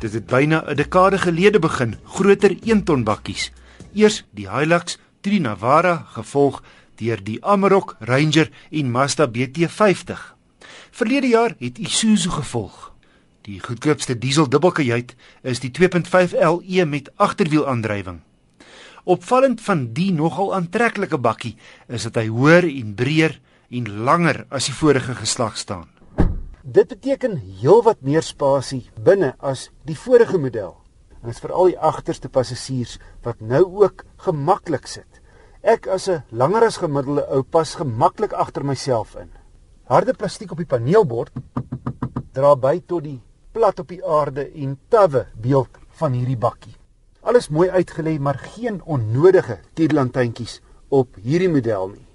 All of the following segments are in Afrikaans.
Dit het byna 'n dekade gelede begin, groter 1 ton bakkies. Eers die Hilux, toe die Navara, gevolg deur die Amarok, Ranger en Mazda BT50. Verlede jaar het Isuzu gevolg. Die goedkoopste diesel dubbelkajuit is die 2.5 LE met agterwielaandrywing. Opvallend van die nogal aantreklike bakkie is dat hy hoër en breër en langer as die vorige geslag staan. Dit beteken heelwat meer spasie binne as die vorige model. En dit is vir al die agterste passasiers wat nou ook gemaklik sit. Ek as 'n langer as gemiddelde ou pas gemaklik agter myself in. Harde plastiek op die paneelbord dra by tot die plat op die aarde en tawwe beeld van hierdie bakkie. Alles mooi uitgelê, maar geen onnodige tierlantuintjies op hierdie model nie.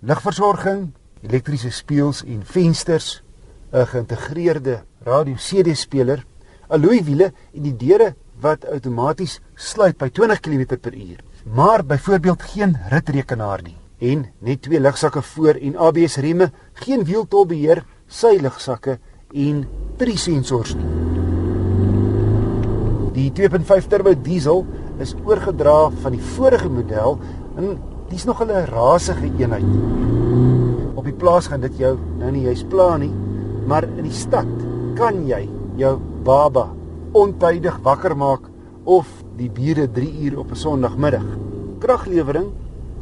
Ligversorging, elektriese spieëls en vensters 'n geïntegreerde radio CD-speler, alloy wiele en die deure wat outomaties sluit by 20 km/h. Maar byvoorbeeld geen ritrekenaar nie en net twee lugsakke voor en ABS remme, geen wieltolbeheer, sy lugsakke en drie sensors nie. Die 2.5 turbo diesel is oorgedra van die vorige model en dis nog 'n rasige eenheid. Op die plaas gaan dit jou nou nie juis pla nie, maar in die stad kan jy jou baba ontydig wakker maak of die bure 3 uur op 'n Sondagmiddag. Kraglewering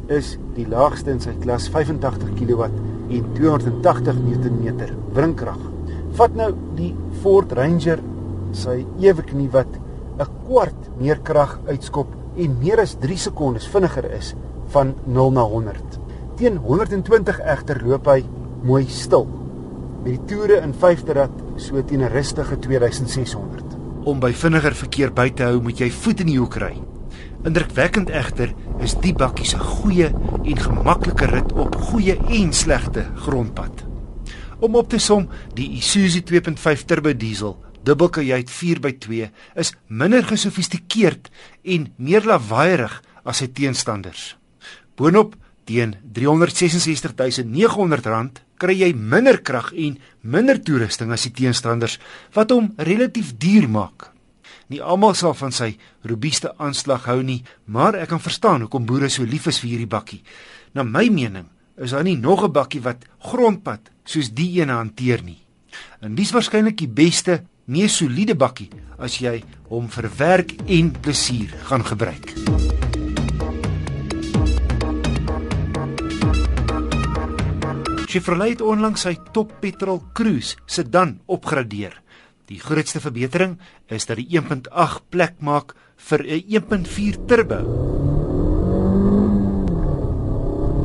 is die laagste in sy klas 85 kW en 280 Nm wringkrag. Vat nou die Ford Ranger sy eweknie wat 'n kwart meer krag uitskop en meer as 3 sekondes vinniger is van 0 na 100. Teen 120 egter loop hy mooi stil met die toere in vyfde rad so teen 'n rustige 2600. Om by vinniger verkeer by te hou, moet jy voet in die hoek ry. Indrukwekkend egter is die bakkie se goeie en gemaklike rit op goeie en slegte grondpad. Om op te som, die Isuzu 2.5 turbo diesel dubbelkajuit 4x2 is minder gesofistikeerd en meer lawaaierig as sy teenstanders. Boonop teen R366900 kry jy minder krag en minder toerusting as die teenstanders wat hom relatief duur maak. Nie almal sal van sy robuuste aanslag hou nie, maar ek kan verstaan hoekom boere so lief is vir hierdie bakkie. Na my mening is daar nie nog 'n bakkie wat grondpad soos die een hanteer nie. En dis waarskynlik die beste, mees soliede bakkie as jy hom vir werk en plesier gaan gebruik. Chevrolet het onlangs sy top petrol cruise sedan opgradeer. Die grootste verbetering is dat die 1.8 plek maak vir 'n 1.4 turbo.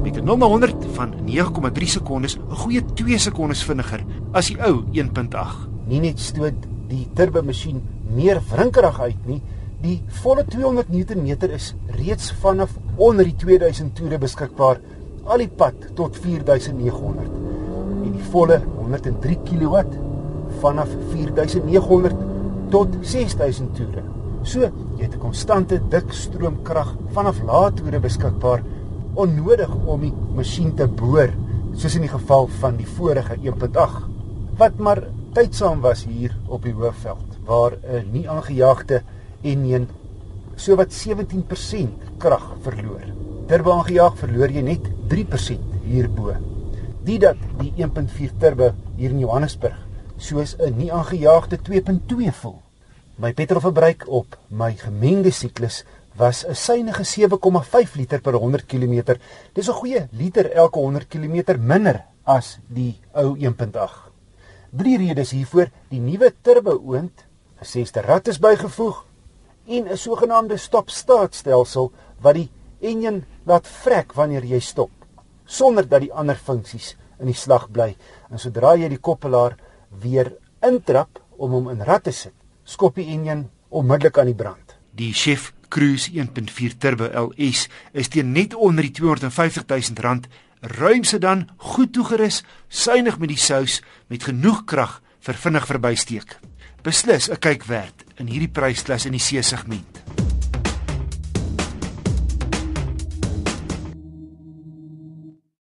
Met 'n 0 na 100 van 9,3 sekondes, 'n goeie 2 sekondes vinniger as die ou 1.8. Nie net stoot die turbo masjien meer wrinkerig uit nie, die volle 200 Nm is reeds vanaf onder die 2000 toere beskikbaar al die pad tot 4900 en die volle 103 kW vanaf 4900 tot 6000 toere. So, jy het 'n konstante dik stroomkrag vanaf lae toere beskikbaar onnodig om die masjien te boor soos in die geval van die vorige 1.8 wat maar tydsaam was hier op die hoofveld waar 'n nie aangejaagde en so wat 17% krag verloor. Turbo aangejaag verloor jy net 3% hierbo. Dit dat die 1.4 turbo hier in Johannesburg soos 'n nie aangejaagde 2.2 voel. My petrolverbruik op my gemengde siklus was 'n suiwige 7,5 liter per 100 km. Dis 'n goeie liter elke 100 km minder as die ou 1.8. Drie redes hiervoor: die nuwe turbo oond, 'n sesde rad is bygevoeg en 'n sogenaamde stop-start stelsel wat die enjin laat vrek wanneer jy stop sonder dat die ander funksies in die slag bly. En sodra jy die koppelaar weer intrap om hom in rad te sit skop die enjin onmiddellik aan die brand. Die Chef Cruise 1.4 Turbo LS is teen net onder die 250 000 rand ruim sedan goed toegerus suinig met die sous met genoeg krag vir vinnig verbysteek. Beslis 'n kyk werd in hierdie prysklas in die C segment